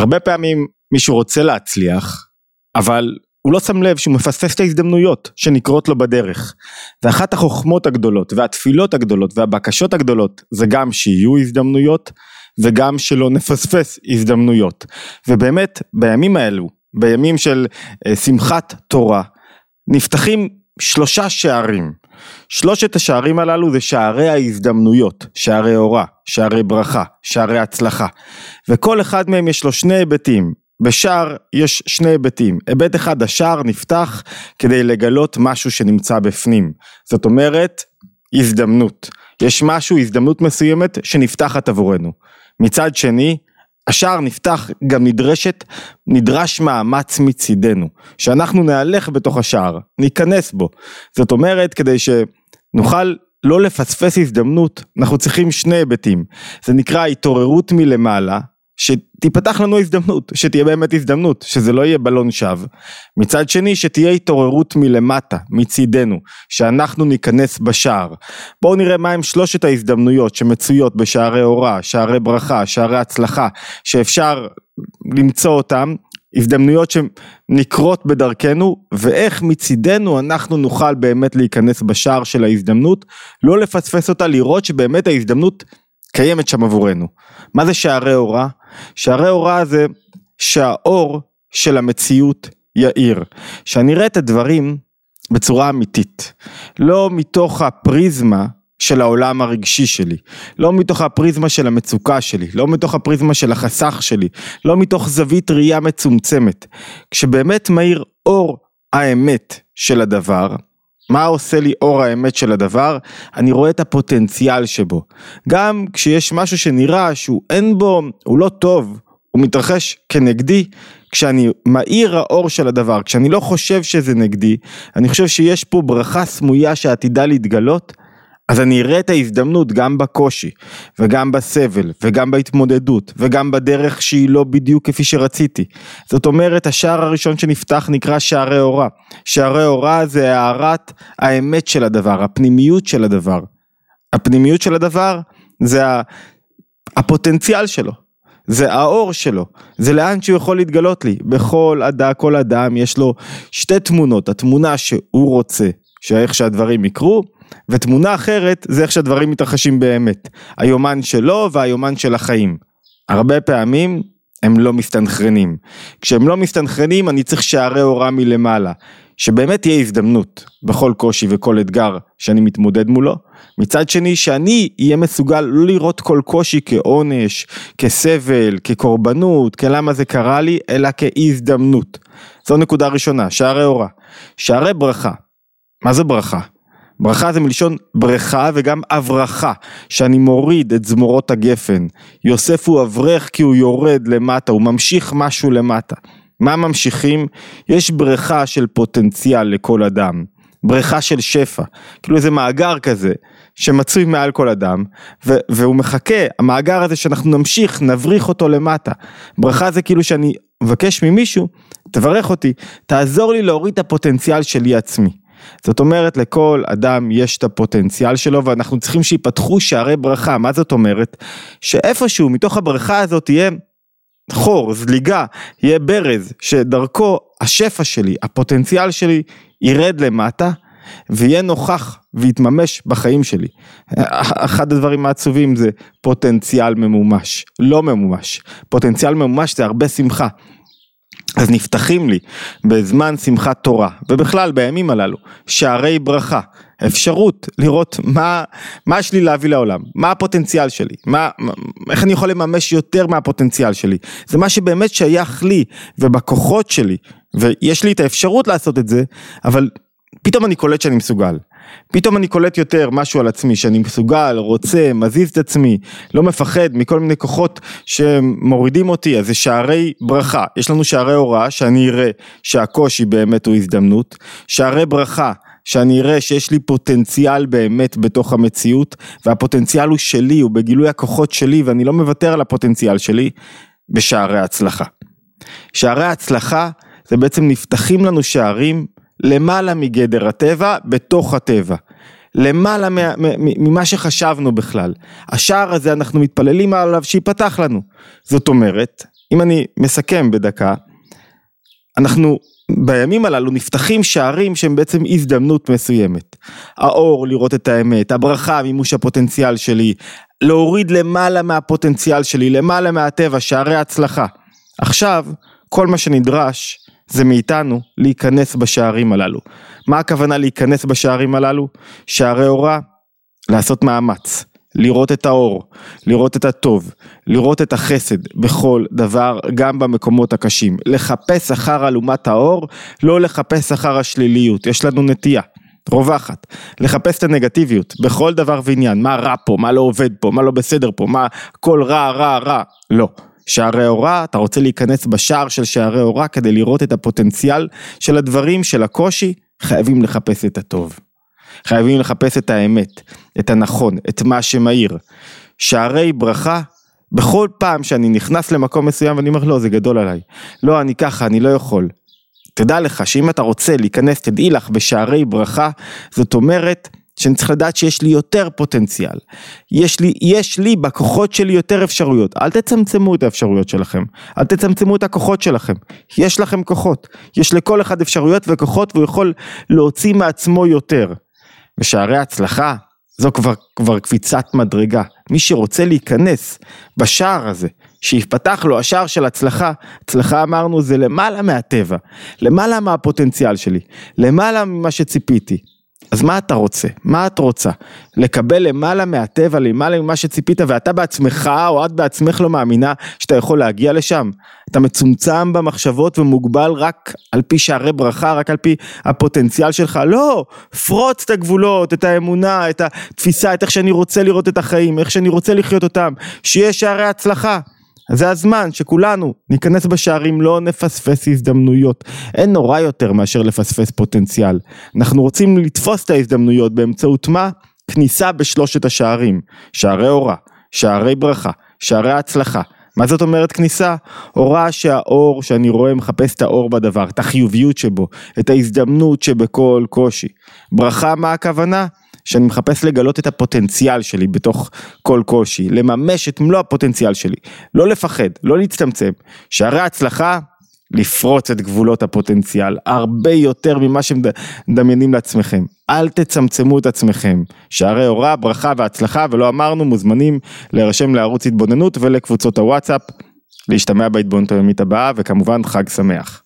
הרבה פעמים מישהו רוצה להצליח, אבל הוא לא שם לב שהוא מפספס את ההזדמנויות שנקרות לו בדרך. ואחת החוכמות הגדולות והתפילות הגדולות והבקשות הגדולות זה גם שיהיו הזדמנויות וגם שלא נפספס הזדמנויות. ובאמת בימים האלו, בימים של אה, שמחת תורה, נפתחים שלושה שערים. שלושת השערים הללו זה שערי ההזדמנויות, שערי אורה, שערי ברכה, שערי הצלחה. וכל אחד מהם יש לו שני היבטים. בשער יש שני היבטים, היבט אחד השער נפתח כדי לגלות משהו שנמצא בפנים, זאת אומרת הזדמנות, יש משהו, הזדמנות מסוימת שנפתחת עבורנו. מצד שני, השער נפתח, גם נדרשת, נדרש מאמץ מצידנו, שאנחנו נהלך בתוך השער, ניכנס בו. זאת אומרת, כדי שנוכל לא לפספס הזדמנות, אנחנו צריכים שני היבטים. זה נקרא התעוררות מלמעלה, שתיפתח לנו הזדמנות, שתהיה באמת הזדמנות, שזה לא יהיה בלון שווא. מצד שני, שתהיה התעוררות מלמטה, מצידנו, שאנחנו ניכנס בשער. בואו נראה מהם שלושת ההזדמנויות שמצויות בשערי הוראה, שערי ברכה, שערי הצלחה, שאפשר למצוא אותם, הזדמנויות שנקרות בדרכנו, ואיך מצידנו אנחנו נוכל באמת להיכנס בשער של ההזדמנות, לא לפספס אותה, לראות שבאמת ההזדמנות קיימת שם עבורנו. מה זה שערי הוראה? שערי הוראה זה שהאור של המציאות יאיר. שאני אראה את הדברים בצורה אמיתית. לא מתוך הפריזמה של העולם הרגשי שלי, לא מתוך הפריזמה של המצוקה שלי, לא מתוך הפריזמה של החסך שלי, לא מתוך זווית ראייה מצומצמת. כשבאמת מאיר אור האמת של הדבר, מה עושה לי אור האמת של הדבר? אני רואה את הפוטנציאל שבו. גם כשיש משהו שנראה שהוא אין בו, הוא לא טוב, הוא מתרחש כנגדי, כשאני מאיר האור של הדבר, כשאני לא חושב שזה נגדי, אני חושב שיש פה ברכה סמויה שעתידה להתגלות, אז אני אראה את ההזדמנות גם בקושי, וגם בסבל, וגם בהתמודדות, וגם בדרך שהיא לא בדיוק כפי שרציתי. זאת אומרת, השער הראשון שנפתח נקרא שערי אורה. שערי אורה זה הארת האמת של הדבר, הפנימיות של הדבר. הפנימיות של הדבר זה הפוטנציאל שלו. זה האור שלו, זה לאן שהוא יכול להתגלות לי. בכל אדם, כל אדם יש לו שתי תמונות, התמונה שהוא רוצה, שאיך שהדברים יקרו, ותמונה אחרת זה איך שהדברים מתרחשים באמת, היומן שלו והיומן של החיים. הרבה פעמים הם לא מסתנכרנים. כשהם לא מסתנכרנים אני צריך שערי הוראה מלמעלה, שבאמת תהיה הזדמנות בכל קושי וכל אתגר שאני מתמודד מולו. מצד שני שאני אהיה מסוגל לא לראות כל קושי כעונש, כסבל, כקורבנות, כלמה זה קרה לי, אלא כהזדמנות. זו נקודה ראשונה, שערי הוראה. שערי ברכה. מה זה ברכה? ברכה זה מלשון בריכה וגם הברכה, שאני מוריד את זמורות הגפן. יוסף הוא אברך כי הוא יורד למטה, הוא ממשיך משהו למטה. מה ממשיכים? יש בריכה של פוטנציאל לכל אדם. בריכה של שפע, כאילו איזה מאגר כזה שמצוי מעל כל אדם ו- והוא מחכה, המאגר הזה שאנחנו נמשיך, נבריך אותו למטה. ברכה זה כאילו שאני מבקש ממישהו, תברך אותי, תעזור לי להוריד את הפוטנציאל שלי עצמי. זאת אומרת לכל אדם יש את הפוטנציאל שלו ואנחנו צריכים שיפתחו שערי ברכה, מה זאת אומרת? שאיפשהו מתוך הברכה הזאת תהיה חור, זליגה, יהיה ברז, שדרכו השפע שלי, הפוטנציאל שלי, ירד למטה ויהיה נוכח ויתממש בחיים שלי. אחד הדברים העצובים זה פוטנציאל ממומש, לא ממומש. פוטנציאל ממומש זה הרבה שמחה. אז נפתחים לי בזמן שמחת תורה, ובכלל בימים הללו, שערי ברכה, אפשרות לראות מה, מה יש לי להביא לעולם, מה הפוטנציאל שלי, מה, איך אני יכול לממש יותר מהפוטנציאל שלי, זה מה שבאמת שייך לי ובכוחות שלי, ויש לי את האפשרות לעשות את זה, אבל פתאום אני קולט שאני מסוגל. פתאום אני קולט יותר משהו על עצמי, שאני מסוגל, רוצה, מזיז את עצמי, לא מפחד מכל מיני כוחות שמורידים אותי, אז זה שערי ברכה. יש לנו שערי הוראה, שאני אראה שהקושי באמת הוא הזדמנות, שערי ברכה. שאני אראה שיש לי פוטנציאל באמת בתוך המציאות, והפוטנציאל הוא שלי, הוא בגילוי הכוחות שלי, ואני לא מוותר על הפוטנציאל שלי, בשערי הצלחה. שערי הצלחה זה בעצם נפתחים לנו שערים למעלה מגדר הטבע, בתוך הטבע. למעלה ממה שחשבנו בכלל. השער הזה אנחנו מתפללים עליו שיפתח לנו. זאת אומרת, אם אני מסכם בדקה, אנחנו בימים הללו נפתחים שערים שהם בעצם הזדמנות מסוימת. האור, לראות את האמת, הברכה, מימוש הפוטנציאל שלי, להוריד למעלה מהפוטנציאל שלי, למעלה מהטבע, שערי הצלחה. עכשיו, כל מה שנדרש זה מאיתנו להיכנס בשערים הללו. מה הכוונה להיכנס בשערים הללו? שערי הוראה, לעשות מאמץ. לראות את האור, לראות את הטוב, לראות את החסד בכל דבר, גם במקומות הקשים. לחפש אחר אלומת האור, לא לחפש אחר השליליות, יש לנו נטייה. רווחת, לחפש את הנגטיביות בכל דבר ועניין, מה רע פה, מה לא עובד פה, מה לא בסדר פה, מה הכל רע, רע, רע, לא. שערי הוראה, אתה רוצה להיכנס בשער של שערי הוראה כדי לראות את הפוטנציאל של הדברים, של הקושי, חייבים לחפש את הטוב. חייבים לחפש את האמת, את הנכון, את מה שמאיר. שערי ברכה, בכל פעם שאני נכנס למקום מסוים ואני אומר לא זה גדול עליי, לא אני ככה, אני לא יכול. תדע לך שאם אתה רוצה להיכנס, תדעי לך בשערי ברכה, זאת אומרת שאני צריך לדעת שיש לי יותר פוטנציאל. יש לי, יש לי בכוחות שלי יותר אפשרויות. אל תצמצמו את האפשרויות שלכם. אל תצמצמו את הכוחות שלכם. יש לכם כוחות. יש לכל אחד אפשרויות וכוחות והוא יכול להוציא מעצמו יותר. ושערי הצלחה זו כבר, כבר קפיצת מדרגה. מי שרוצה להיכנס בשער הזה, שיפתח לו השער של הצלחה, הצלחה אמרנו זה למעלה מהטבע, למעלה מהפוטנציאל שלי, למעלה ממה שציפיתי. אז מה אתה רוצה? מה את רוצה? לקבל למעלה מהטבע, למעלה ממה שציפית ואתה בעצמך או את בעצמך לא מאמינה שאתה יכול להגיע לשם? אתה מצומצם במחשבות ומוגבל רק על פי שערי ברכה, רק על פי הפוטנציאל שלך? לא, פרוץ את הגבולות, את האמונה, את התפיסה, את איך שאני רוצה לראות את החיים, איך שאני רוצה לחיות אותם, שיהיה שערי הצלחה. זה הזמן שכולנו ניכנס בשערים, לא נפספס הזדמנויות. אין נורא יותר מאשר לפספס פוטנציאל. אנחנו רוצים לתפוס את ההזדמנויות באמצעות מה? כניסה בשלושת השערים. שערי אורה, שערי ברכה, שערי הצלחה. מה זאת אומרת כניסה? הוראה שהאור שאני רואה מחפש את האור בדבר, את החיוביות שבו, את ההזדמנות שבכל קושי. ברכה מה הכוונה? שאני מחפש לגלות את הפוטנציאל שלי בתוך כל קושי, לממש את מלוא הפוטנציאל שלי, לא לפחד, לא להצטמצם, שהרי הצלחה לפרוץ את גבולות הפוטנציאל, הרבה יותר ממה שמדמיינים לעצמכם. אל תצמצמו את עצמכם. שערי הוראה, ברכה והצלחה, ולא אמרנו, מוזמנים להירשם לערוץ התבוננות ולקבוצות הוואטסאפ, להשתמע בהתבוננות היומית הבאה, וכמובן חג שמח.